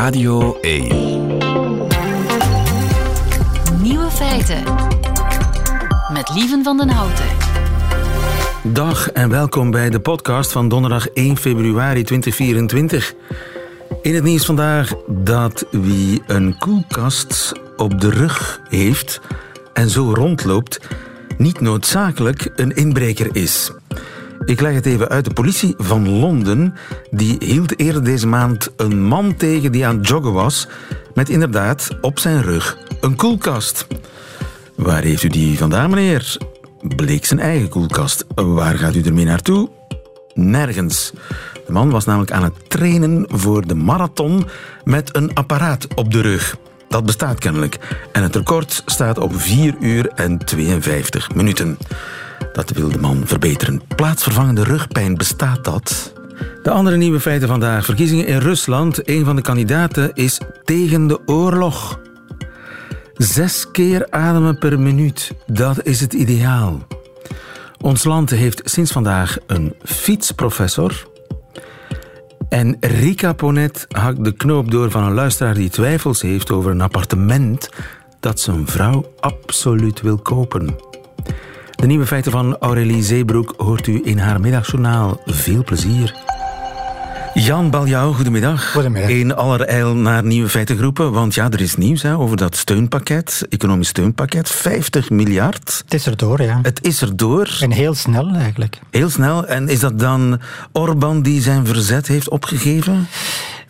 Radio 1. Nieuwe feiten. Met Lieven van den Houten. Dag en welkom bij de podcast van donderdag 1 februari 2024. In het nieuws vandaag dat wie een koelkast op de rug heeft en zo rondloopt, niet noodzakelijk een inbreker is. Ik leg het even uit. De politie van Londen die hield eerder deze maand een man tegen die aan het joggen was met inderdaad op zijn rug een koelkast. Waar heeft u die vandaan, meneer? Bleek zijn eigen koelkast. Waar gaat u ermee naartoe? Nergens. De man was namelijk aan het trainen voor de marathon met een apparaat op de rug. Dat bestaat kennelijk. En het record staat op 4 uur en 52 minuten. Dat wil de man verbeteren. Plaatsvervangende rugpijn, bestaat dat? De andere nieuwe feiten vandaag. Verkiezingen in Rusland. Een van de kandidaten is tegen de oorlog. Zes keer ademen per minuut. Dat is het ideaal. Ons land heeft sinds vandaag een fietsprofessor. En Rika Ponet hakt de knoop door van een luisteraar die twijfels heeft over een appartement dat zijn vrouw absoluut wil kopen. De nieuwe feiten van Aurélie Zeebroek hoort u in haar middagjournaal. Veel plezier. Jan Baljouw, goedemiddag. Goedemiddag. In allerijl naar nieuwe feitengroepen, want ja, er is nieuws hè, over dat steunpakket, economisch steunpakket, 50 miljard. Het is er door, ja. Het is er door, En heel snel eigenlijk. heel snel. En is dat dan Orbán die zijn verzet heeft opgegeven?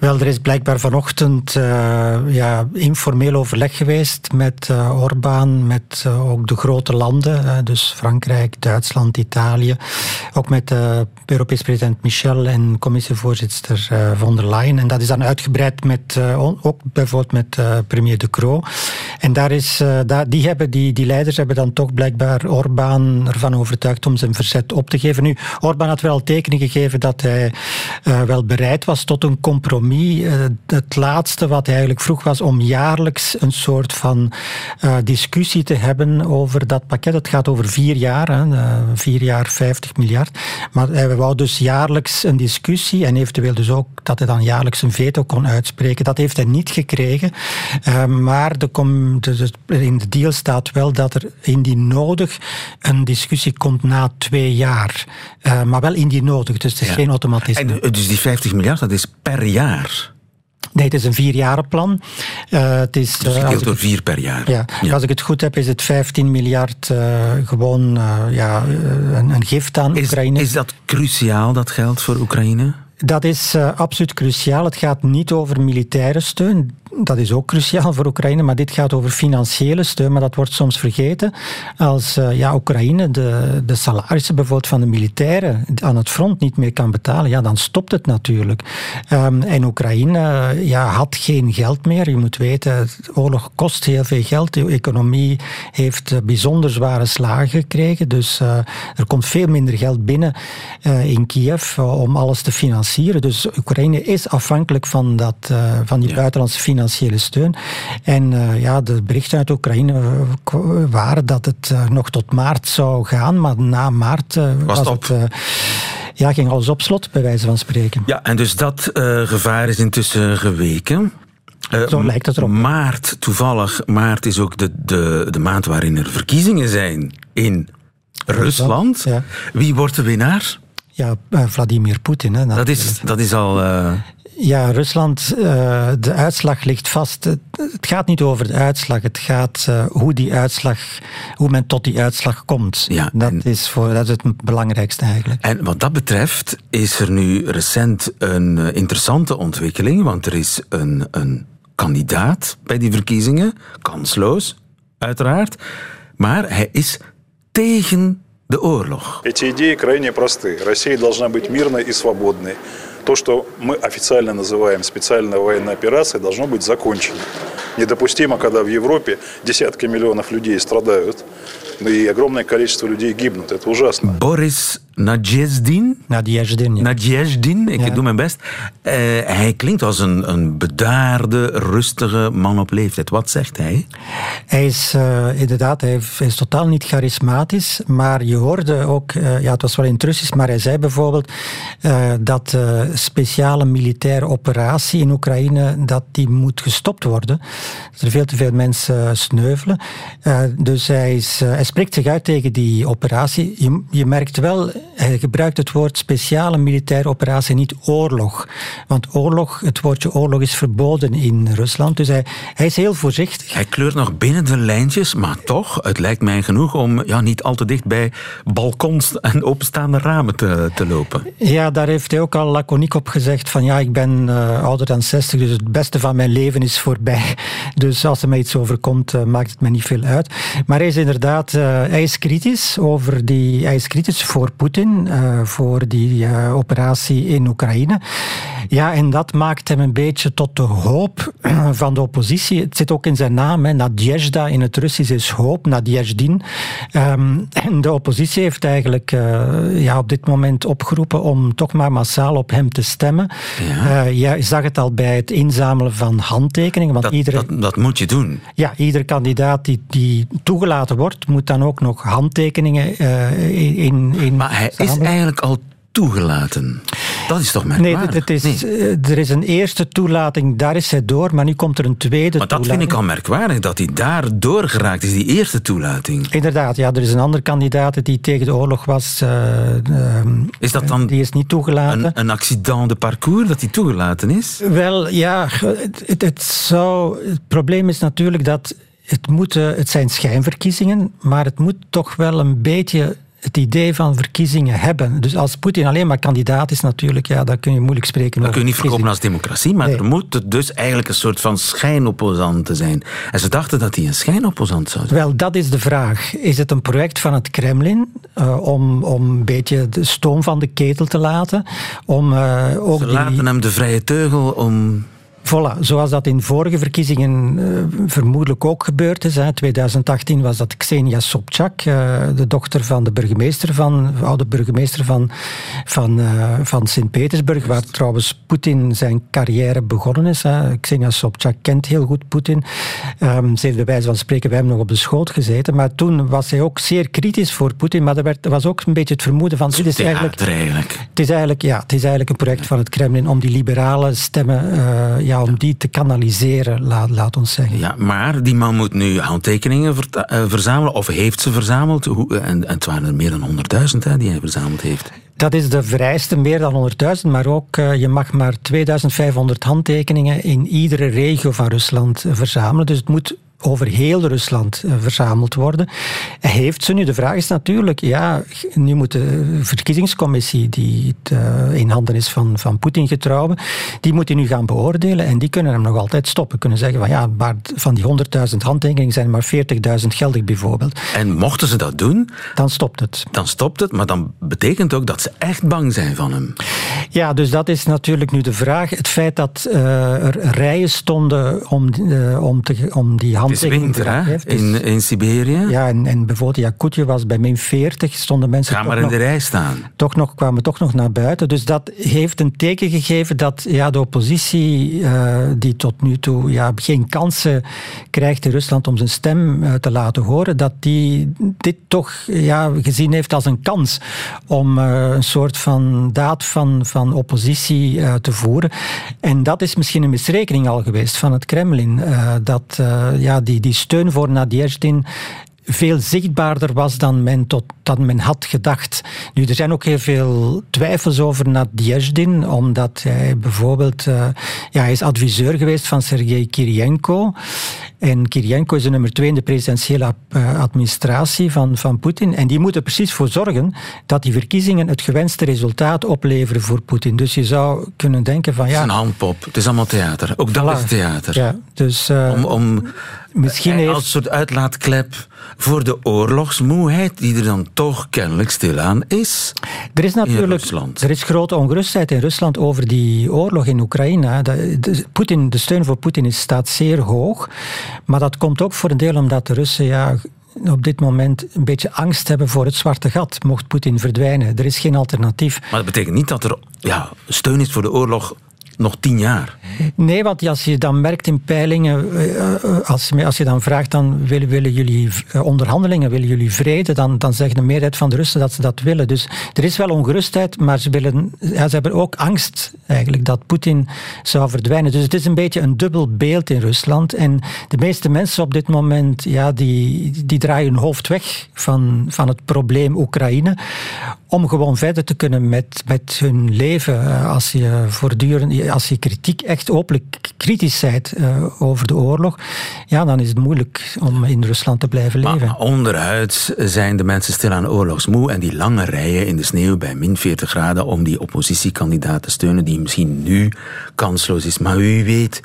Wel, er is blijkbaar vanochtend eh, ja, informeel overleg geweest met uh, Orbán, met uh, ook de grote landen, dus Frankrijk, Duitsland, Italië. Ook met Europees president Michel en commissievoorzitter von der Leyen. En dat is dan uitgebreid met, ook bijvoorbeeld met premier De Croo. En daar is, die, hebben, die, die leiders hebben dan toch blijkbaar Orbán ervan overtuigd om zijn verzet op te geven. Nu, Orbán had wel tekenen gegeven dat hij wel bereid was tot een compromis het laatste wat hij eigenlijk vroeg was om jaarlijks een soort van uh, discussie te hebben over dat pakket. Het gaat over vier jaar, hè, vier jaar 50 miljard. Maar hij wou dus jaarlijks een discussie en eventueel dus ook dat hij dan jaarlijks een veto kon uitspreken. Dat heeft hij niet gekregen. Maar de, de, de, in de deal staat wel dat er indien nodig een discussie komt na twee jaar. maar wel indien nodig, dus het is ja. geen automatisme. En dus die 50 miljard, dat is per jaar? Nee, het is een vierjarenplan. Uh, het is, dus uh, gedeeld door vier per jaar. Ja, ja, Als ik het goed heb, is het 15 miljard uh, gewoon ja, een, een, gift aan is, Oekraïne. Is dat cruciaal, dat geld voor Oekraïne? Dat is uh, absoluut cruciaal. Het gaat niet over militaire steun. Dat is ook cruciaal voor Oekraïne, maar dit gaat over financiële steun. Maar dat wordt soms vergeten. Als uh, ja, Oekraïne de, de salarissen bijvoorbeeld van de militairen aan het front niet meer kan betalen, ja, dan stopt het natuurlijk. Um, en Oekraïne ja, had geen geld meer. Je moet weten, oorlog kost heel veel geld. De economie heeft bijzonder zware slagen gekregen. Dus er komt veel minder geld binnen in Kiev om alles te financieren. Dus Oekraïne is afhankelijk van, dat, van die ja. buitenlandse financiële steun. En uh, ja, de berichten uit Oekraïne waren dat het nog tot maart zou gaan, maar na maart was, was het, ja, ging alles op slot, bij wijze van spreken. Ja, en dus dat gevaar is intussen geweken. Uh, Zo lijkt het erop. Maart, toevallig, maart is ook de, de, de maand waarin er verkiezingen zijn in Rusland. Rusland ja. Wie wordt de winnaar? Ja, uh, Vladimir Poetin. Hè, dat, is, dat is al... Uh... Ja, Rusland, uh, de uitslag ligt vast. Het, het, gaat niet over de uitslag, het gaat uh, hoe die uitslag, hoe men tot die uitslag komt. Ja, dat, en, is voor, dat is het belangrijkste eigenlijk. En wat dat betreft is er nu recent een interessante ontwikkeling, want er is een, een kandidaat bij die verkiezingen, kansloos, uiteraard, maar hij is tegen de oorlog. Эти идеи крайне просты. Россия должна быть мирной и свободной. То, что мы официально называем специальной военной операцией, должно быть закончено. Недопустимо, когда в Европе десятки миллионов людей страдают, и огромное количество людей гибнут. Это ужасно. Boris Nadjezdin. Nadjezdin, ja. Ik Ja. doe mijn best. Eh, hij klinkt als een, een bedaarde, rustige man op leeftijd. Wat zegt hij? Hij is eh, inderdaad, hij is, totaal niet charismatisch, maar je hoorde ook, eh, ja, het was wel in het Russisch, maar hij zei bijvoorbeeld dat de speciale militaire operatie in Oekraïne, dat die moet gestopt worden. Dat er veel te veel mensen sneuvelen. Dus hij, is, hij spreekt zich uit tegen die operatie. Je, je merkt wel, hij gebruikt het woord speciale militaire operatie, niet oorlog. Want oorlog, het woordje oorlog is verboden in Rusland. Dus hij, hij is heel voorzichtig. Hij kleurt nog binnen de lijntjes, maar toch, het lijkt mij genoeg om ja, niet al te dicht bij balkons en openstaande ramen te, te lopen. Ja, daar heeft hij ook al laconiek op gezegd van ja, ik ben eh, ouder dan 60, dus het beste van mijn leven is voorbij. Dus als er mij iets overkomt, eh, maakt het me niet veel uit. Maar hij is inderdaad, eh, hij is kritisch over die, hij is kritisch voor Poetin, eh, voor die eh, operatie in Oekraïne. Ja, en dat maakt hem een beetje tot de hoop van de oppositie. Het zit ook in zijn naam, hè. Nadezhda in het Russisch is hoop, Nadjezdin. Ehm, en de oppositie heeft eigenlijk eh, ja, op dit moment opgeroepen om toch maar massaal op hem te stemmen. Ja. Je zag het al bij het inzamelen van handtekeningen, want Dat, iedere, dat, dat moet je doen. ja, iedere kandidaat die, die toegelaten wordt, moet dan ook nog handtekeningen eh, in, in Maar hij is eigenlijk al toegelaten. Dat is toch Nee, merkwaardig? het is, Nee. eh, er is een eerste toelating, daar is hij door, maar nu komt er een tweede Maar dat vind toelating. ik al merkwaardig, dat hij daar doorgeraakt is, die eerste toelating. Inderdaad, ja, er is een andere kandidaat die tegen de oorlog was. eh, ehm, Is dat dan die is niet toegelaten. een, een accident de parcours dat hij toegelaten is? Wel, ja, het, het, zou, het probleem is natuurlijk dat het, moeten, het zijn schijnverkiezingen, maar het moet toch wel een beetje het idee van verkiezingen hebben. Dus als Poetin alleen maar kandidaat is natuurlijk, ja, dan kun je moeilijk spreken Dat kun je niet verkopen als democratie, maar Nee. er moet dus eigenlijk een soort van schijnopposant te zijn. En ze dachten dat hij een schijnopposant zou zijn. Wel, dat is de vraag. Is het een project van het Kremlin eh, om, om een beetje de stoom van de ketel te laten? Om eh, ook Ze die, laten hem de vrije teugel om... Voilà, zoals dat in vorige verkiezingen eh, vermoedelijk ook gebeurd is. In 2018 was dat Xenia Sobchak, eh, de dochter van de burgemeester van, oude burgemeester van, van, eh, van Sint-Petersburg, waar trouwens Poetin zijn carrière begonnen is. Hè. Xenia Sobchak kent heel goed Poetin. Ehm, ze heeft bij wijze van spreken bij hem nog op de schoot gezeten. Maar toen was hij ook zeer kritisch voor Poetin. Maar er, werd, er was ook een beetje het vermoeden van... Dit is eigenlijk, het is eigenlijk, ja, het is eigenlijk een project van het Kremlin om die liberale stemmen, ja, om die te kanaliseren, laat, laat ons zeggen. Ja, maar die man moet nu handtekeningen eh, verzamelen, of heeft ze verzameld. Hoe- En, en het waren er meer dan 100.000 hè, die hij verzameld heeft. Dat is de vereiste, meer dan 100.000, maar ook eh, je mag maar 2500 handtekeningen in iedere regio van Rusland eh, verzamelen. Dus het moet over heel Rusland eh, verzameld worden. Heeft ze nu. De vraag is natuurlijk, ja, nu moet de verkiezingscommissie, die het, eh, in handen is van, van Poetin getrouwen, die moet hij nu gaan beoordelen en die kunnen hem nog altijd stoppen. Kunnen zeggen van ja, maar van die 100.000 handtekeningen zijn er maar 40.000 geldig bijvoorbeeld. En mochten ze dat doen, Dan stopt het. dan stopt het. Maar dan betekent ook dat ze echt bang zijn van hem. Ja, dus dat is natuurlijk nu de vraag. Het feit dat eh, er rijen stonden om, om, te, om die Het is winter, hè? In, in Siberië. ja, en, en bijvoorbeeld Yakutje was bij min 40, stonden mensen Ga toch maar in nog, de rij staan. toch nog, kwamen toch nog naar buiten. Dus dat heeft een teken gegeven dat ja, de oppositie, eh, die tot nu toe ja, geen kansen krijgt in Rusland om zijn stem eh, te laten horen, dat die dit toch ja, gezien heeft als een kans om eh, een soort van daad van, van oppositie te voeren. En dat is misschien een misrekening al geweest van het Kremlin. dat eh, die, die steun voor Nadezhdin veel zichtbaarder was dan men, tot, dan men had gedacht. Nu, er zijn ook heel veel twijfels over Nadezhdin, omdat hij bijvoorbeeld... eh, ja, is adviseur geweest van Sergei Kirienko. En Kirienko is de nummer twee in de presidentiële eh, administratie van, van Poetin. En die moeten er precies voor zorgen dat die verkiezingen het gewenste resultaat opleveren voor Poetin. Dus je zou kunnen denken van... Het is Ja, een handpop. Het is allemaal theater. Ook dat Voilà. is theater. ja, dus... eh, Om, om Misschien eh, heeft- als soort uitlaatklep voor de oorlogsmoeheid die er dan toch kennelijk stilaan is. Er is natuurlijk Rusland. er is grote ongerustheid in Rusland over die oorlog in Oekraïne. Poetin, de steun voor Poetin is, staat zeer hoog. Maar dat komt ook voor een deel omdat de Russen ja, op dit moment een beetje angst hebben voor het zwarte gat, mocht Poetin verdwijnen. Er is geen alternatief. Maar dat betekent niet dat er ja, steun is voor de oorlog nog tien jaar. Nee, want als je dan merkt in peilingen, eh, eh, als je, als je dan vraagt, dan willen, willen jullie eh, onderhandelingen, willen jullie vrede, dan, dan zeggen de meerderheid van de Russen dat ze dat willen. Dus er is wel ongerustheid, maar ze, willen, ja, ze hebben ook angst eigenlijk dat Poetin zou verdwijnen. Dus het is een beetje een dubbel beeld in Rusland. En de meeste mensen op dit moment, ja, die, die draaien hun hoofd weg van, van het probleem Oekraïne, om gewoon verder te kunnen met, met hun leven. Als je voortdurend als je kritiek echt openlijk kritisch bent uh, over de oorlog, ja, dan is het moeilijk om in Rusland te blijven leven. Maar onderhuid zijn de mensen stil aan oorlogsmoe en die lange rijen in de sneeuw bij min 40 graden om die oppositiekandidaat te steunen, die misschien nu kansloos is, maar wie weet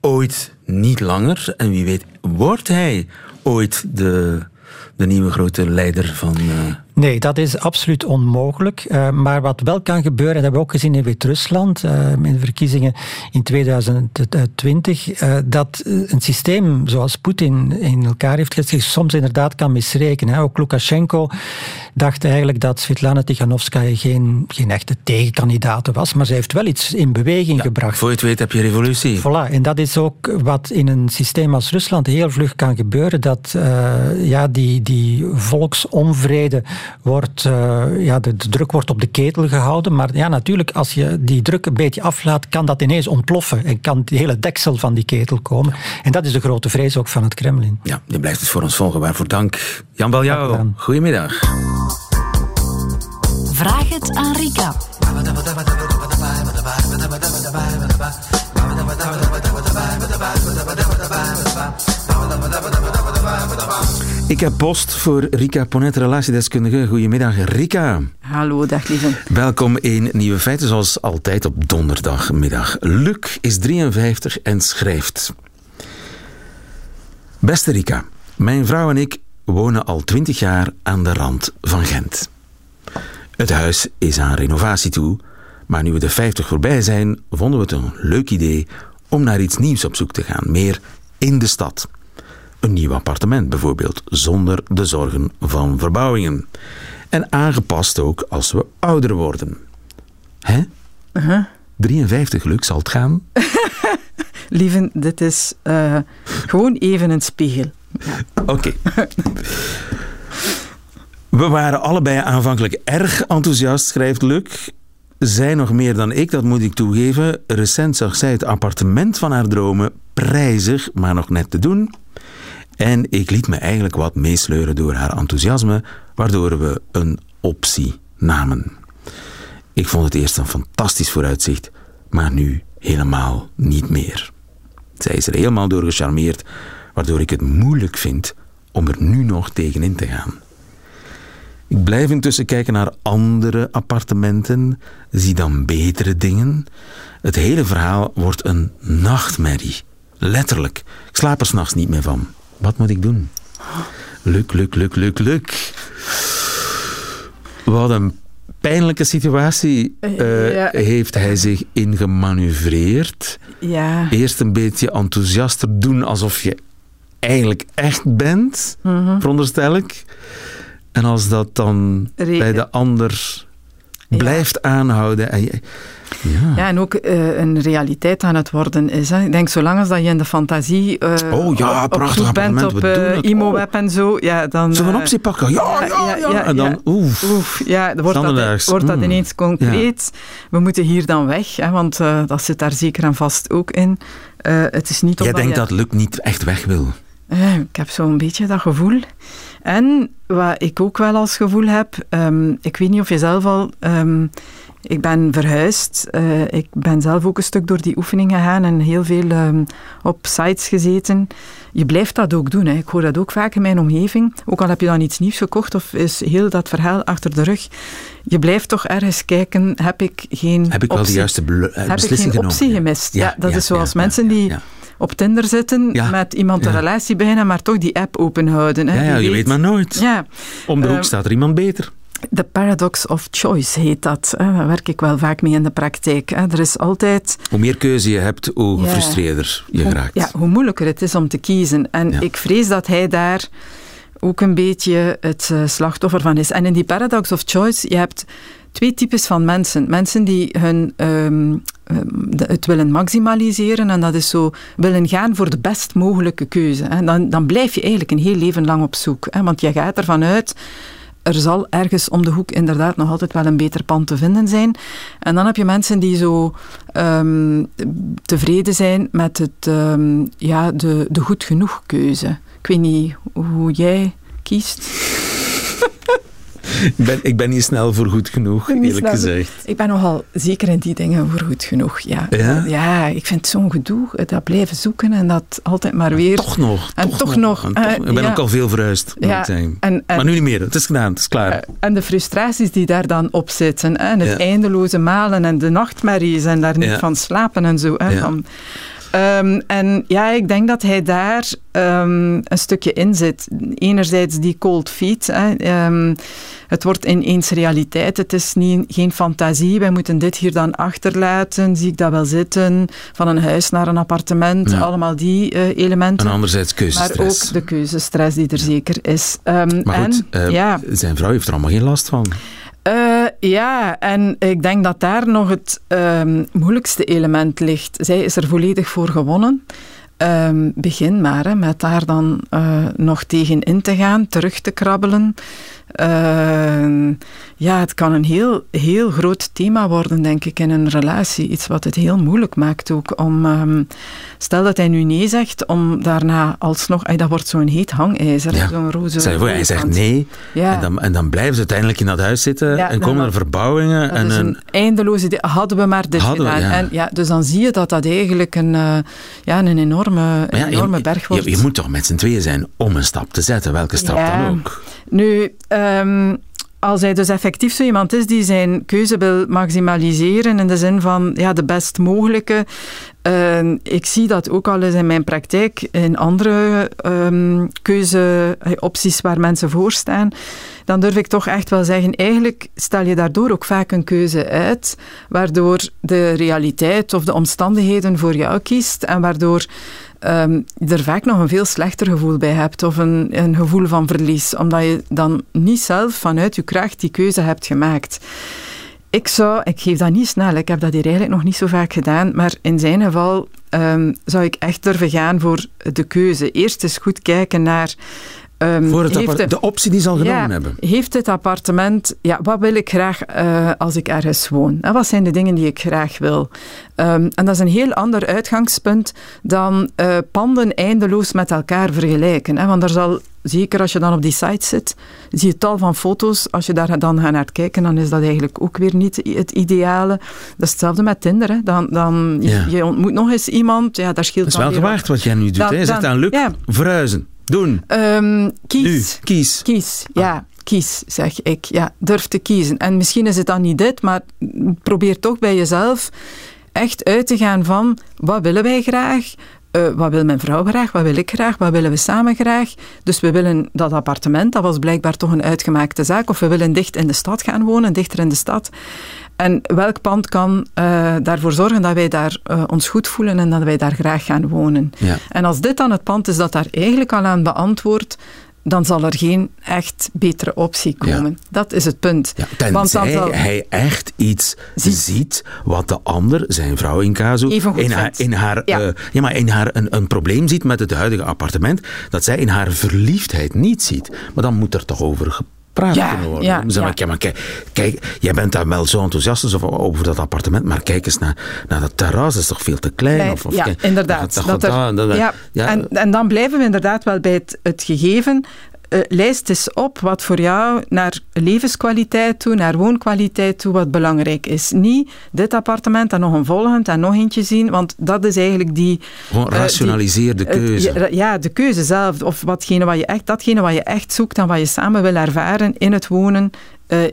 ooit niet langer en wie weet wordt hij ooit de, de nieuwe grote leider van... Uh Nee, dat is absoluut onmogelijk. Uh, maar wat wel kan gebeuren, en dat hebben we ook gezien in Wit-Rusland, uh, in de verkiezingen in 2020, uh, eh, dat een systeem zoals Poetin in elkaar heeft gezet, zich soms inderdaad kan misrekenen. Ook Lukashenko dacht eigenlijk dat Svetlana Tiganovskaya geen, geen echte tegenkandidaat was, maar ze heeft wel iets in beweging gebracht. Voor je het weet heb je revolutie. Voilà, en dat is ook wat in een systeem als Rusland heel vlug kan gebeuren, dat ja, die, die volksonvrede wordt, uh, ja, de, de, druk wordt op de ketel gehouden. Maar ja, natuurlijk, als je die druk een beetje aflaat, kan dat ineens ontploffen. En kan de hele deksel van die ketel komen. En dat is de grote vrees ook van het Kremlin. Ja, je blijft het voor ons volgen. Waarvoor dank. Jan Baljouw, goedemiddag. Vraag het aan Rika. Ik heb post voor Rika Ponet, relatiedeskundige. Goedemiddag, Rika. Hallo, dag lieve. Welkom in Nieuwe Feiten, zoals altijd op donderdagmiddag. Luc is 53 en schrijft. Beste Rika, mijn vrouw en ik wonen al 20 jaar aan de rand van Gent. Het huis is aan renovatie toe, maar nu we de 50 voorbij zijn, vonden we het een leuk idee om naar iets nieuws op zoek te gaan, meer in de stad. Een nieuw appartement bijvoorbeeld, zonder de zorgen van verbouwingen. En aangepast ook als we ouder worden. Hè? Uh -huh. 53 lukt zal het gaan? Lieven, dit is uh, gewoon even een spiegel. Ja. Oké. We waren allebei aanvankelijk erg enthousiast, schrijft Luc. Zij nog meer dan ik, dat moet ik toegeven. Recent zag zij het appartement van haar dromen prijzig, maar nog net te doen. En ik liet me eigenlijk wat meesleuren door haar enthousiasme, waardoor we een optie namen. Ik vond het eerst een fantastisch vooruitzicht, maar nu helemaal niet meer. Zij is er helemaal door gecharmeerd, waardoor ik het moeilijk vind om er nu nog tegenin te gaan. Ik blijf intussen kijken naar andere appartementen, zie dan betere dingen. Het hele verhaal wordt een nachtmerrie. Letterlijk. Ik slaap er s'nachts niet meer van. Wat moet ik doen? Luk, luk, luk, luk, luk. Wat een pijnlijke situatie uh, heeft hij zich ingemanoeuvreerd. Ja. Eerst een beetje enthousiaster doen alsof je eigenlijk echt bent, mm veronderstel ik. En als dat dan bij de ander blijft aanhouden. En je, ja. ja, en ook uh, een realiteit aan het worden is. Hè. Ik denk, zolang als dat je in de fantasie uh, oh, ja, op, op bent op uh, IMO-web oh. en zo, ja, dan... Zullen we een optie pakken? Ja, ja, ja. ja en dan, oef. oef ja, wordt dat, wordt dat mm. ineens concreet. We moeten hier dan weg, hè, want dat zit daar zeker en vast ook in. het is niet Jij denkt dat Luc niet echt weg wil? ik heb zo'n beetje dat gevoel. En wat ik ook wel als gevoel heb, um, ik weet niet of je zelf al... Um, ik ben verhuisd. Uh, ik ben zelf ook een stuk door die oefening gegaan en heel veel um, op sites gezeten. Je blijft dat ook doen. Hè. Ik hoor dat ook vaak in mijn omgeving. Ook al heb je dan iets nieuws gekocht of is heel dat verhaal achter de rug. Je blijft toch ergens kijken, heb ik geen Heb ik wel de juiste beslissing genomen? Heb ik geen optie gemist? Ja, ja dat ja, is zoals mensen die op Tinder zitten, met iemand een relatie beginnen, maar toch die app openhouden. Hè. Ja, ja, je weet, weet maar nooit. Ja. Om de hoek uh, staat er iemand beter. De paradox of choice heet dat. Daar werk ik wel vaak mee in de praktijk. Er is altijd... Hoe meer keuze je hebt, hoe gefrustreerder je hoe, geraakt. Ja, hoe moeilijker het is om te kiezen. En ik vrees dat hij daar ook een beetje het uh, slachtoffer van is. En in die paradox of choice, je hebt twee types van mensen. Mensen die hun, um, het willen maximaliseren en dat is zo willen gaan voor de best mogelijke keuze. En dan, dan blijf je eigenlijk een heel leven lang op zoek. Hè, want je gaat ervan uit er zal ergens om de hoek inderdaad nog altijd wel een beter pand te vinden zijn. En dan heb je mensen die zo um, tevreden zijn met het, um, ja, de, de goed genoeg keuze. Ik weet niet hoe jij kiest. ik, ben, ik ben niet snel voor goed genoeg, eerlijk gezegd. Ik ben nogal zeker in die dingen voor goed genoeg, ja. Ja, ja ik vind zo'n gedoe, dat blijven zoeken en dat altijd maar weer... Toch nog. En toch, nog. En toch, ik ben ook al veel verhuisd, ja, en, en, maar nu niet meer, het is gedaan, het is klaar. Eh, en de frustraties die daar dan op zitten, en het eindeloze malen en de nachtmerries en daar niet van slapen en zo. Hè, van, Um, en ja, ik denk dat hij daar um, een stukje in zit. Enerzijds die cold feet. Hè. Um, het wordt ineens realiteit. Het is niet, geen fantasie. Wij moeten dit hier dan achterlaten. Zie ik dat wel zitten? Van een huis naar een appartement. Ja. Allemaal die uh, elementen. En anderzijds keuzestress. Maar ook de keuzestress die er ja. zeker is. maar goed, en, uh, ja. zijn vrouw heeft er allemaal geen last van. Uh, ja, en ik denk dat daar nog het um, moeilijkste element ligt. Zij is er volledig voor gewonnen. Um, begin maar hè, met daar dan uh, nog tegen in te gaan, terug te krabbelen. Uh, ja, het kan een heel, heel groot thema worden, denk ik, in een relatie. Iets wat het heel moeilijk maakt ook om... Um, stel dat hij nu nee zegt, om daarna alsnog... Dat wordt zo'n heet hangijzer, ja. zo'n roze... Zij, hij zegt nee, ja. en, dan, en dan blijven ze uiteindelijk in dat huis zitten ja, en komen er verbouwingen. en een, een eindeloze... Hadden we maar dit hadden gedaan. We, en, ja, dus dan zie je dat dat eigenlijk een, uh, ja, een enorme, een enorme je, berg wordt. Je, je, moet toch met z'n tweeën zijn om een stap te zetten, welke stap dan ook. Nu... Um, als hij dus effectief zo iemand is die zijn keuze wil maximaliseren in de zin van ja, de best mogelijke. Uh, ik zie dat ook al eens in mijn praktijk in andere um, keuzeopties waar mensen voor staan. Dan durf ik toch echt wel zeggen, eigenlijk stel je daardoor ook vaak een keuze uit, waardoor de realiteit of de omstandigheden voor jou kiest en waardoor um, er vaak nog een veel slechter gevoel bij hebt of een, een gevoel van verlies, omdat je dan niet zelf vanuit je kracht die keuze hebt gemaakt. Ik zou, ik geef dat niet snel, ik heb dat hier eigenlijk nog niet zo vaak gedaan, maar in zijn geval um, zou ik echt durven gaan voor de keuze. Eerst eens goed kijken naar Um, Voor het heeft de, optie die ze al genomen ja, hebben. Heeft het appartement, ja, wat wil ik graag uh, als ik ergens woon? En wat zijn de dingen die ik graag wil? Um, en dat is een heel ander uitgangspunt dan uh, panden eindeloos met elkaar vergelijken. Hè? Want er zal, zeker als je dan op die site zit, zie je tal van foto's. Als je daar dan gaat naar kijken, dan is dat eigenlijk ook weer niet het ideale. Dat is hetzelfde met Tinder. Hè? Dan, dan ja. je, je, ontmoet nog eens iemand, ja, daar scheelt Het is wel gewaagd wat jij nu doet. Dan, je zegt aan Luc, ja. verhuizen. Doen. Um, kies. Nu, kies. Kies, ja. Ah. Kies, zeg ik. Ja, durf te kiezen. En misschien is het dan niet dit, maar probeer toch bij jezelf echt uit te gaan van wat willen wij graag? Uh, wat wil mijn vrouw graag? Wat wil ik graag? Wat willen we samen graag? Dus we willen dat appartement, dat was blijkbaar toch een uitgemaakte zaak. Of we willen dicht in de stad gaan wonen, dichter in de stad. En welk pand kan uh, daarvoor zorgen dat wij daar uh, ons goed voelen en dat wij daar graag gaan wonen? Ja. En als dit dan het pand is dat daar eigenlijk al aan beantwoordt, dan zal er geen echt betere optie komen. Ja. Dat is het punt. Ja, tenzij Want dan zal... hij echt iets ziet. ziet. wat de ander, zijn vrouw in casu, in haar, in haar, ja. Uh, ja, maar in haar een, een probleem ziet met het huidige appartement, dat zij in haar verliefdheid niet ziet. Maar dan moet er toch over praat ja, kunnen worden. Ja, maar, ja. maar kijk, kijk, jij bent daar wel zo enthousiast over, over dat appartement, maar kijk eens naar, naar dat terras, dat is toch veel te klein? of, of, ja, kijk, inderdaad. Dat, dat, dat, er, ja. En, en dan blijven we inderdaad wel bij het, het gegeven uh, lijst eens op wat voor jou naar levenskwaliteit toe, naar woonkwaliteit toe, wat belangrijk is. Niet dit appartement en nog een volgend en nog eentje zien, want dat is eigenlijk die... Gewoon rationaliseer de keuze. Uh, ja, de keuze zelf. Of watgene wat je echt, datgene wat je echt zoekt en wat je samen wil ervaren in het wonen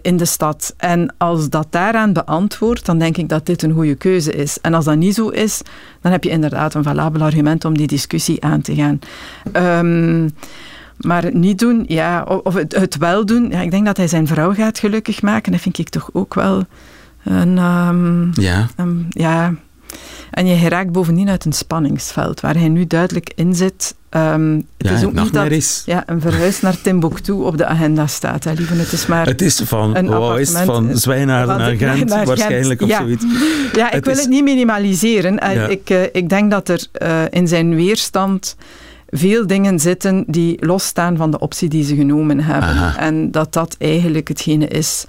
in de stad. En als dat daaraan beantwoordt, dan denk ik dat dit een goede keuze is. En als dat niet zo is, dan heb je inderdaad een valabel argument om die discussie aan te gaan. Um, maar het niet doen, ja, of het, het, wel doen. Ja, ik denk dat hij zijn vrouw gaat gelukkig maken. Dat vind ik toch ook wel een. Um, ja. Um, ja. En je geraakt bovendien uit een spanningsveld waar hij nu duidelijk in zit. Um, het ja, is ook niet dat is. Ja, een verhuis naar Timbuktu op de agenda staat. Hè, lieve. Het is maar het is van, een wow, is het van Zwijnaarden naar Gent, naar waarschijnlijk, of ja. zoiets. Ja, ik het wil is... het niet minimaliseren. Ja. Ik, uh, ik denk dat er uh, in zijn weerstand veel dingen zitten die losstaan van de optie die ze genomen hebben. Aha. En dat dat eigenlijk hetgene is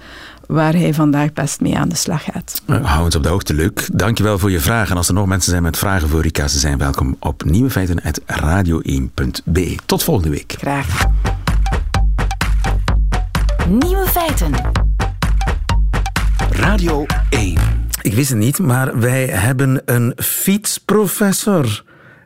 waar hij vandaag best mee aan de slag gaat. Hou ons op de hoogte, Luc. Dankjewel voor je vraag. En als er nog mensen zijn met vragen voor Rika, ze zijn welkom op nieuwefeiten.radio1.be. Tot volgende week. Graag. Nieuwe feiten. Radio 1. Ik wist het niet, maar wij hebben een fietsprofessor.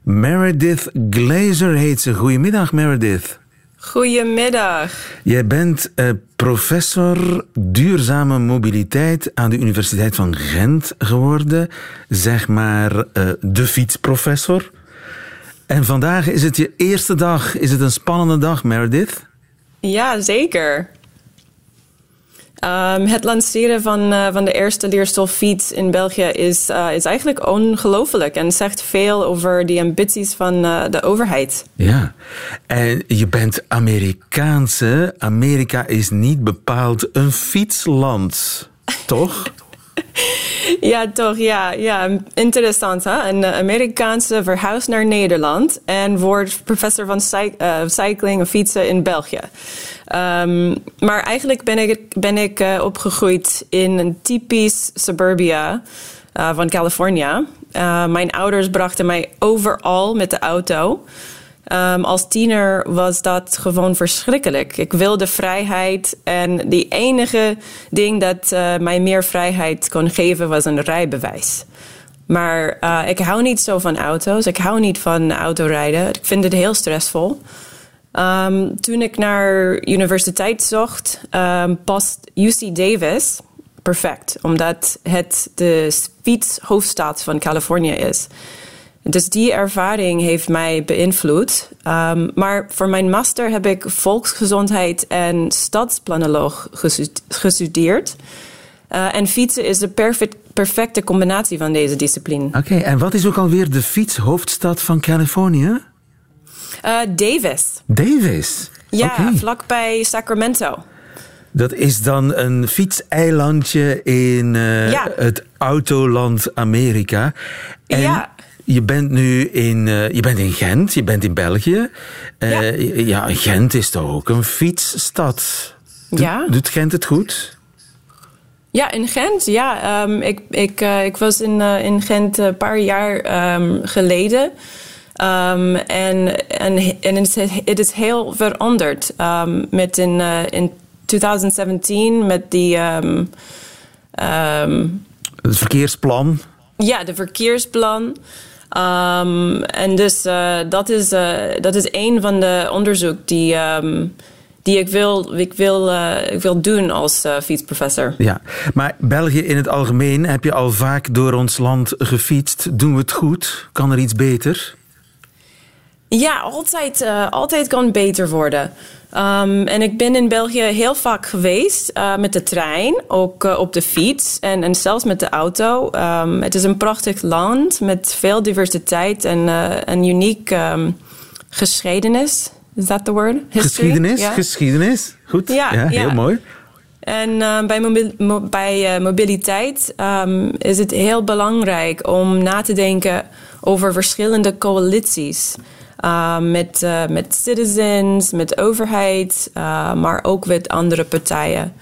Meredith Glazer heet ze. Goedemiddag, Meredith. Goedemiddag. Jij bent uh, professor duurzame mobiliteit aan de Universiteit van Gent geworden. Zeg maar uh, de fietsprofessor. En vandaag is het je eerste dag. Is het een spannende dag, Meredith? Ja, zeker. Um, het lanceren van, uh, van de eerste leerstoffiets in België is, uh, is eigenlijk ongelooflijk en zegt veel over de ambities van uh, de overheid. Ja, en je bent Amerikaanse. Amerika is niet bepaald een fietsland, toch? ja, toch, ja. ja. Interessant, hè? Een Amerikaanse verhuis naar Nederland en wordt professor van cy cycling of fietsen in België. Um, maar eigenlijk ben ik, ben ik uh, opgegroeid in een typisch suburbia van Californië. Mijn ouders brachten mij overal met de auto. Um, als tiener was dat gewoon verschrikkelijk. Ik wilde vrijheid en die enige ding dat mij meer vrijheid kon geven was een rijbewijs. Maar ik hou niet zo van auto's. Ik hou niet van autorijden. Ik vind het heel stressvol. Um, toen ik naar universiteit zocht, um, past UC Davis perfect, omdat het de fietshoofdstad van Californië is. Dus die ervaring heeft mij beïnvloed. Um, maar voor mijn master heb ik volksgezondheid en stadsplanoloog gestudeerd. Uh, en fietsen is de perfect, perfecte combinatie van deze discipline. Oké, okay, en wat is ook alweer de fietshoofdstad van Californië? Uh, Davis. Davis? Ja, okay. vlakbij Sacramento. Dat is dan een fietseilandje in uh, ja. het autoland Amerika. En ja. Je bent nu in, uh, je bent in Gent, je bent in België. ja. ja, Gent is toch ook een fietsstad? Ja. Doet Gent het goed? Ja, in Gent, ja. Um, ik, ik, uh, ik was in, in Gent een paar jaar um, geleden. Um, en, en, en het, is, het is heel veranderd. Met in, in 2017 met die. Het verkeersplan. Ja, de verkeersplan. En dus uh, dat, is, uh, dat is een van de onderzoek die. die ik wil, ik, wil, uh, ik wil doen als fietsprofessor. Ja, maar België in het algemeen heb je al vaak door ons land gefietst. Doen we het goed? Kan er iets beter? Ja, altijd, altijd kan beter worden. Um, en ik ben in België heel vaak geweest uh, met de trein, ook uh, op de fiets en, en zelfs met de auto. Um, het is een prachtig land met veel diversiteit en een uniek um, geschiedenis. Is the word? History? Geschiedenis, geschiedenis. Goed, ja, ja heel ja. mooi. En bij, mobil mo bij mobiliteit is het heel belangrijk om na te denken over verschillende coalities. Uh, met, uh, met citizens, met overheid, uh, maar ook met andere partijen.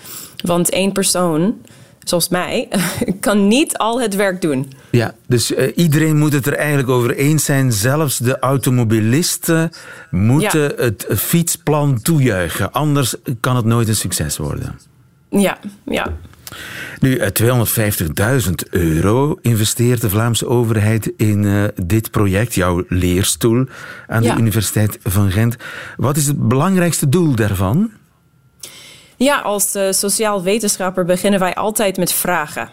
Want één persoon, zoals mij, kan niet al het werk doen. Ja, dus iedereen moet het er eigenlijk over eens zijn. Zelfs de automobilisten moeten Ja. het fietsplan toejuichen. Anders kan het nooit een succes worden. Ja, ja. Nu, eh, 250.000 euro investeert de Vlaamse overheid in uh, dit project, jouw leerstoel aan Ja. de Universiteit van Gent. Wat is het belangrijkste doel daarvan? Ja, als uh, sociaal wetenschapper beginnen wij altijd met vragen.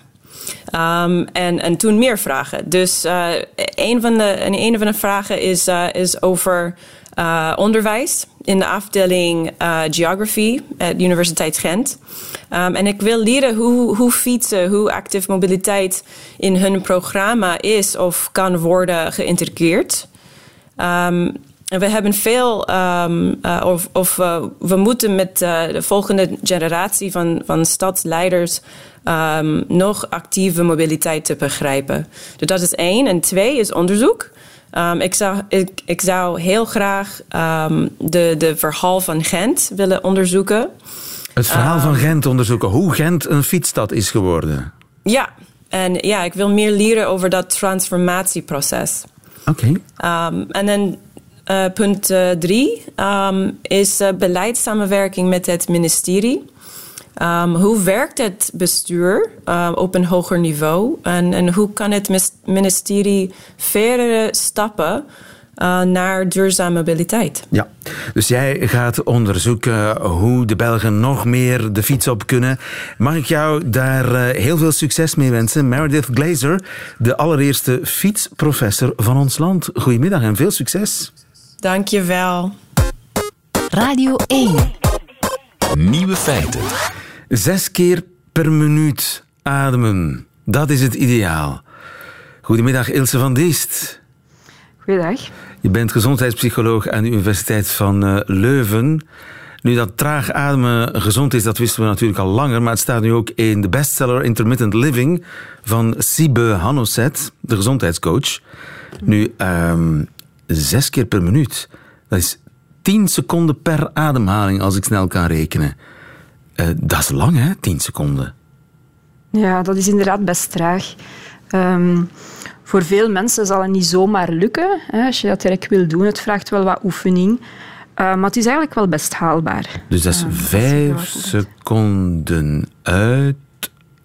Um, en, en toen meer vragen. Dus uh, een, van de, een van de vragen is, uh, is over uh, onderwijs in de afdeling Geography at Universiteit Gent. Um, en ik wil leren hoe, hoe fietsen, hoe actieve mobiliteit in hun programma is of kan worden geïntegreerd. En we hebben veel, um, uh, of, of uh, we moeten met uh, de volgende generatie van, van stadsleiders um, nog actieve mobiliteit te begrijpen. Dus dat is één. En twee is onderzoek. Um, ik, zou, ik, ik zou heel graag de, de verhaal van Gent willen onderzoeken. Het verhaal van Gent onderzoeken. Hoe Gent een fietsstad is geworden. Ja, en ja, ik wil meer leren over dat transformatieproces. Oké. Okay. en dan uh, punt uh, drie um, is uh, beleidssamenwerking met het ministerie. Um, hoe werkt het bestuur op een hoger niveau? En, en hoe kan het ministerie verdere stappen naar duurzame mobiliteit? Ja, dus jij gaat onderzoeken hoe de Belgen nog meer de fiets op kunnen. Mag ik jou daar heel veel succes mee wensen? Meredith Glazer, de allereerste fietsprofessor van ons land. Goedemiddag en veel succes. Dank je wel. Radio 1. Nieuwe feiten. Zes keer per minuut ademen. Dat is het ideaal. Goedemiddag Ilse van Diest. Goedendag. Je bent gezondheidspsycholoog aan de Universiteit van uh, Leuven. Nu dat traag ademen gezond is, dat wisten we natuurlijk al langer, maar het staat nu ook in de bestseller Intermittent Living van Sibe Hanoset, de gezondheidscoach. Nu, um, zes keer per minuut. Dat is tien seconden per ademhaling als ik snel kan rekenen. Uh, dat is lang, hè? Tien seconden. Ja, dat is inderdaad best traag. Um, voor veel mensen zal het niet zomaar lukken hè, als je dat direct wil doen. Het vraagt wel wat oefening. Uh, maar het is eigenlijk wel best haalbaar. Dus dat is uh, vijf seconden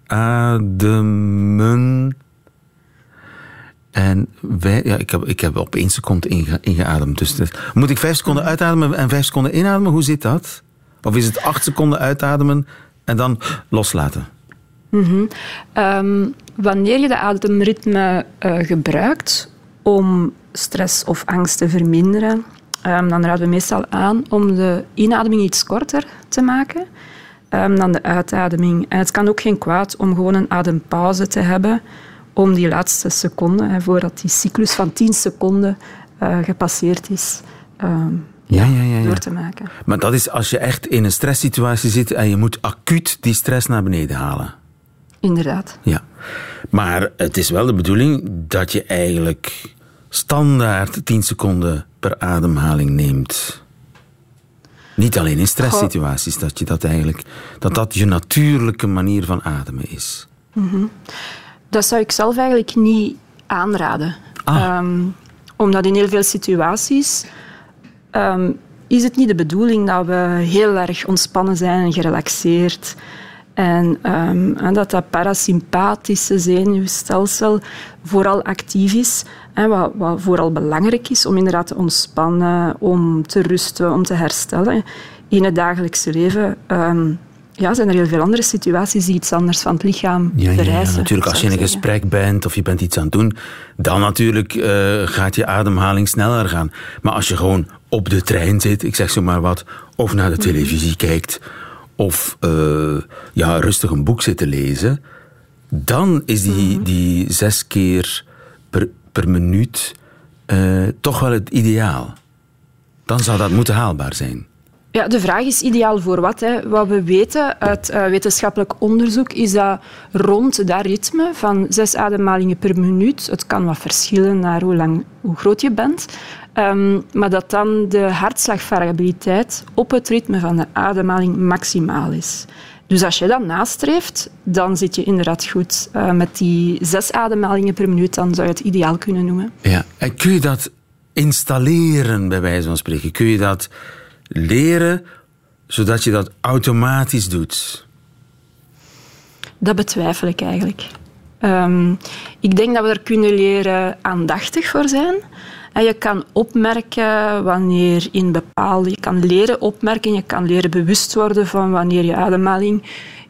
uitademen en wij, ja, ik, heb, ik heb op één seconde inge, ingeademd. Dus, moet ik vijf seconden uitademen en vijf seconden inademen? Hoe zit dat? Of is het acht seconden uitademen en dan loslaten? -hmm. um, wanneer je de ademritme uh, gebruikt om stress of angst te verminderen, um, dan raden we meestal aan om de inademing iets korter te maken um, dan de uitademing. En het kan ook geen kwaad om gewoon een adempauze te hebben om die laatste seconde, voordat die cyclus van 10 seconden uh, gepasseerd is, ja, ja, ja, door te maken. Maar dat is als je echt in een stresssituatie zit en je moet acuut die stress naar beneden halen. Inderdaad. Ja. Maar het is wel de bedoeling dat je eigenlijk standaard 10 seconden per ademhaling neemt. Niet alleen in stresssituaties, dat je dat eigenlijk, dat dat je natuurlijke manier van ademen is. Mm -hmm. Dat zou ik zelf eigenlijk niet aanraden. Ah. Um, omdat in heel veel situaties um, is het niet de bedoeling dat we heel erg ontspannen zijn en gerelaxeerd. En, um, en dat dat parasympathische zenuwstelsel vooral actief is. En wat, wat vooral belangrijk is om inderdaad te ontspannen, om te rusten, om te herstellen. In het dagelijkse leven ja, zijn er heel veel andere situaties die iets anders van het lichaam ja, vereisen. Ja, natuurlijk, als je in een gesprek bent of je bent iets aan het doen, dan natuurlijk uh, gaat je ademhaling sneller gaan. Maar als je gewoon op de trein zit, ik zeg zo maar wat, of naar de mhm. televisie kijkt, of uh, ja, rustig een boek zit te lezen, dan is die, mhm. die zes keer per, per minuut uh, toch wel het ideaal. Dan zou dat moeten haalbaar zijn. Ja, de vraag is ideaal voor wat. Hè. Wat we weten uit uh, wetenschappelijk onderzoek is dat rond dat ritme van zes ademhalingen per minuut, het kan wat verschillen naar hoe, lang, hoe groot je bent, um, maar dat dan de hartslagvariabiliteit op het ritme van de ademhaling maximaal is. Dus als je dat nastreeft, dan zit je inderdaad goed. Uh, met die zes ademhalingen per minuut, dan zou je het ideaal kunnen noemen. Ja, en kun je dat installeren, bij wijze van spreken? Kun je dat leren zodat je dat automatisch doet? Dat betwijfel ik eigenlijk. Um, ik denk dat we er kunnen leren aandachtig voor zijn. En je kan opmerken wanneer in bepaalde... Je kan leren opmerken, je kan leren bewust worden van wanneer je ademhaling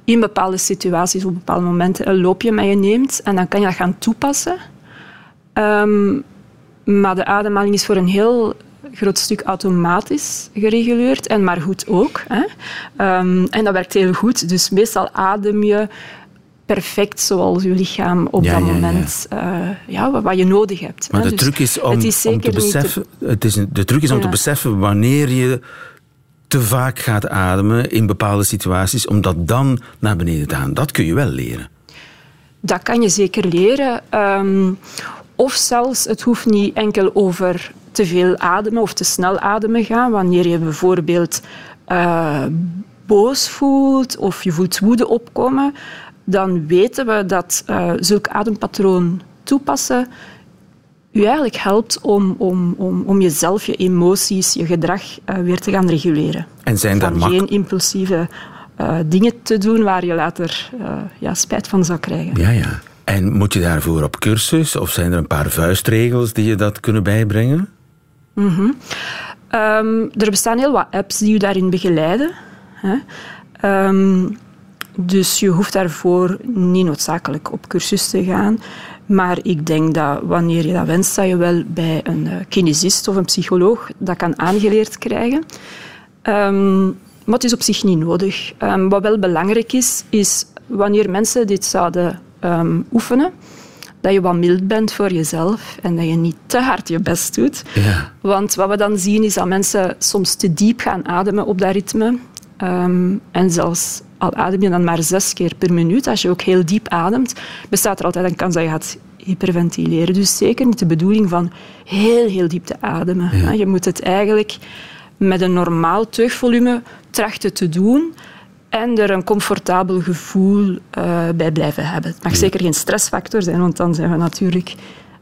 in bepaalde situaties, op bepaalde momenten, een loopje met je neemt. En dan kan je dat gaan toepassen. Ehm, maar de ademhaling is voor een heel groot stuk automatisch gereguleerd. En maar goed ook. Hè. Ehm, en dat werkt heel goed. Dus meestal adem je perfect zoals je lichaam op Ja, dat ja, ja. moment uh, ja, wat, wat je nodig hebt. Maar hè. de Dus truc is om, het is om zeker te beseffen, het is, de truc is om Ja. te beseffen wanneer je te vaak gaat ademen in bepaalde situaties, om dat dan naar beneden te gaan. Dat kun je wel leren. Dat kan je zeker leren. Ehm, of zelfs, het hoeft niet enkel over te veel ademen of te snel ademen gaan. Wanneer je bijvoorbeeld eh, boos voelt of je voelt woede opkomen, dan weten we dat eh, zulk adempatroon toepassen u eigenlijk helpt om, om, om, om jezelf, je emoties, je gedrag eh, weer te gaan reguleren. En zijn daar geen impulsieve dingen te doen waar je later ja, spijt van zou krijgen. Ja, ja. En moet je daarvoor op cursus? Of zijn er een paar vuistregels die je dat kunnen bijbrengen? Ehm, er bestaan heel wat apps die u daarin begeleiden. Hè. Ehm, dus je hoeft daarvoor niet noodzakelijk op cursus te gaan. Maar ik denk dat wanneer je dat wenst, dat je wel bij een eh, kinesist of een psycholoog dat kan aangeleerd krijgen. Ehm, maar het is op zich niet nodig. Wat wel belangrijk is, is wanneer mensen dit zouden oefenen, dat je wat mild bent voor jezelf en dat je niet te hard je best doet. Ja. Want wat we dan zien is dat mensen soms te diep gaan ademen op dat ritme. Ehm, en zelfs al adem je dan maar zes keer per minuut, als je ook heel diep ademt, bestaat er altijd een kans dat je gaat hyperventileren. Dus zeker niet de bedoeling van heel, heel diep te ademen. Je moet het eigenlijk met een normaal teugvolume trachten te doen en er een comfortabel gevoel eh, bij blijven hebben. Het mag zeker geen stressfactor zijn, want dan zijn we natuurlijk...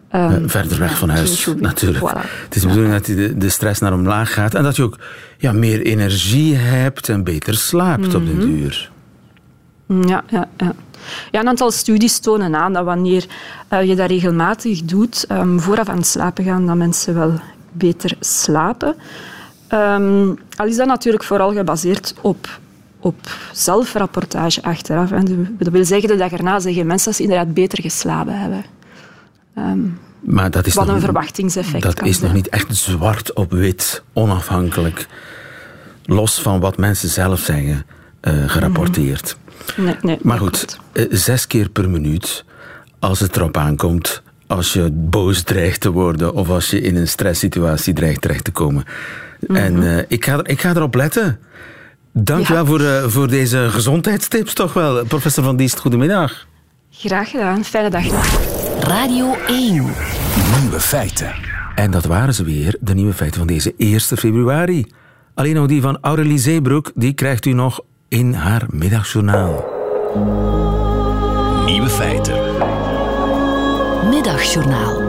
ehm, Eh, verder weg van huis, Voilà. natuurlijk. Het is de bedoeling dat de, de stress naar omlaag gaat en dat je ook ja, meer energie hebt en beter slaapt op Mhm. den duur. Ja, ja, ja. ja, een aantal studies tonen aan dat wanneer eh, je dat regelmatig doet, ehm, vooraf aan het slapen gaan, dat mensen wel beter slapen. Ehm, al is dat natuurlijk vooral gebaseerd op, op zelfrapportage achteraf. En dat wil zeggen de dag erna zeggen mensen dat ze inderdaad beter geslapen hebben. Maar dat is Wat nog, een verwachtingseffect Dat is nog niet echt zwart op wit, onafhankelijk, los van wat mensen zelf zeggen, eh, gerapporteerd. Nee, nee, Maar dat goed, eh, zes keer per minuut, als het erop aankomt, als je boos dreigt te worden of als je in een stresssituatie dreigt terecht te komen. En eh, ik, ga er, ik ga erop letten. Dank je Ja. wel voor, eh, voor deze gezondheidstips, toch wel. Professor Van Diest, goedemiddag. Graag gedaan. Fijne dag nog. Radio 1. Nieuwe feiten. En dat waren ze weer, de nieuwe feiten van deze 1 februari. Alleen nog die van Aurélie Zeebroek, die krijgt u nog in haar middagjournaal. Nieuwe feiten. Middagjournaal.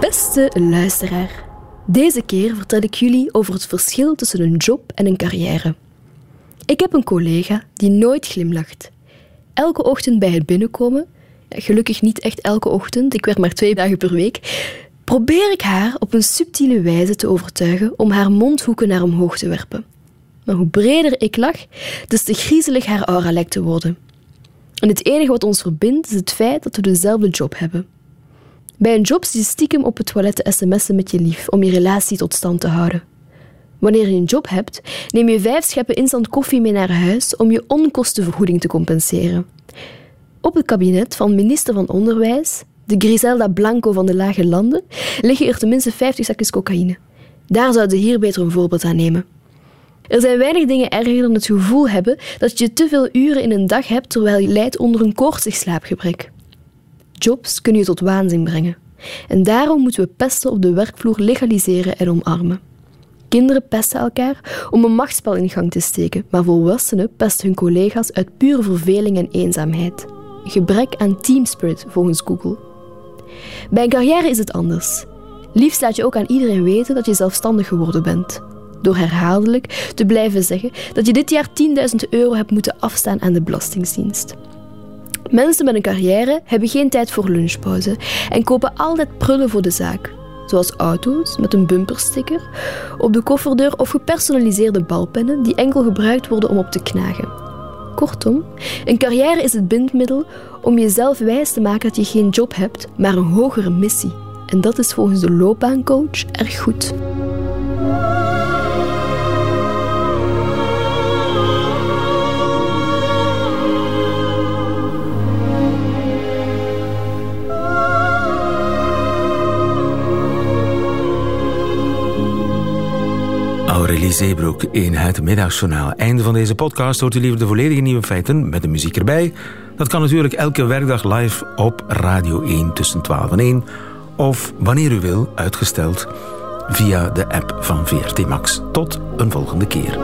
Beste luisteraar, deze keer vertel ik jullie over het verschil tussen een job en een carrière. Ik heb een collega die nooit glimlacht. Elke ochtend bij het binnenkomen, gelukkig niet echt elke ochtend, ik werk maar twee dagen per week, probeer ik haar op een subtiele wijze te overtuigen om haar mondhoeken naar omhoog te werpen. Maar hoe breder ik lach, des te griezelig haar aura lijkt te worden. En het enige wat ons verbindt is het feit dat we dezelfde job hebben. Bij een job zit je stiekem op het toilet te sms'en met je lief om je relatie tot stand te houden. Wanneer je een job hebt, neem je vijf scheppen instant koffie mee naar huis om je onkostenvergoeding te compenseren. Op het kabinet van minister van Onderwijs, de Griselda Blanco van de Lage Landen, liggen er tenminste 50 zakjes cocaïne. Daar zouden hier beter een voorbeeld aan nemen. Er zijn weinig dingen erger dan het gevoel hebben dat je te veel uren in een dag hebt terwijl je lijdt onder een koortsig slaapgebrek. Jobs kunnen je tot waanzin brengen. En daarom moeten we pesten op de werkvloer legaliseren en omarmen. Kinderen pesten elkaar om een machtsspel in gang te steken, maar volwassenen pesten hun collega's uit pure verveling en eenzaamheid. Gebrek aan teamspirit volgens Google. Bij een carrière is het anders. Liefst laat je ook aan iedereen weten dat je zelfstandig geworden bent. Door herhaaldelijk te blijven zeggen dat je dit jaar 10.000 euro hebt moeten afstaan aan de Belastingdienst. Mensen met een carrière hebben geen tijd voor lunchpauze en kopen altijd prullen voor de zaak. zoals auto's met een bumpersticker, op de kofferdeur of gepersonaliseerde balpennen die enkel gebruikt worden om op te knagen. Kortom, een carrière is het bindmiddel om jezelf wijs te maken dat je geen job hebt, maar een hogere missie. En dat is volgens de loopbaancoach erg goed. Aurélie Zeebroek in het Middagjournaal. Einde van deze podcast hoort u liever de volledige nieuwe feiten met de muziek erbij. Dat kan natuurlijk elke werkdag live op Radio 1 tussen 12 en 1. Of wanneer u wil, uitgesteld via de app van VRT Max. Tot een volgende keer.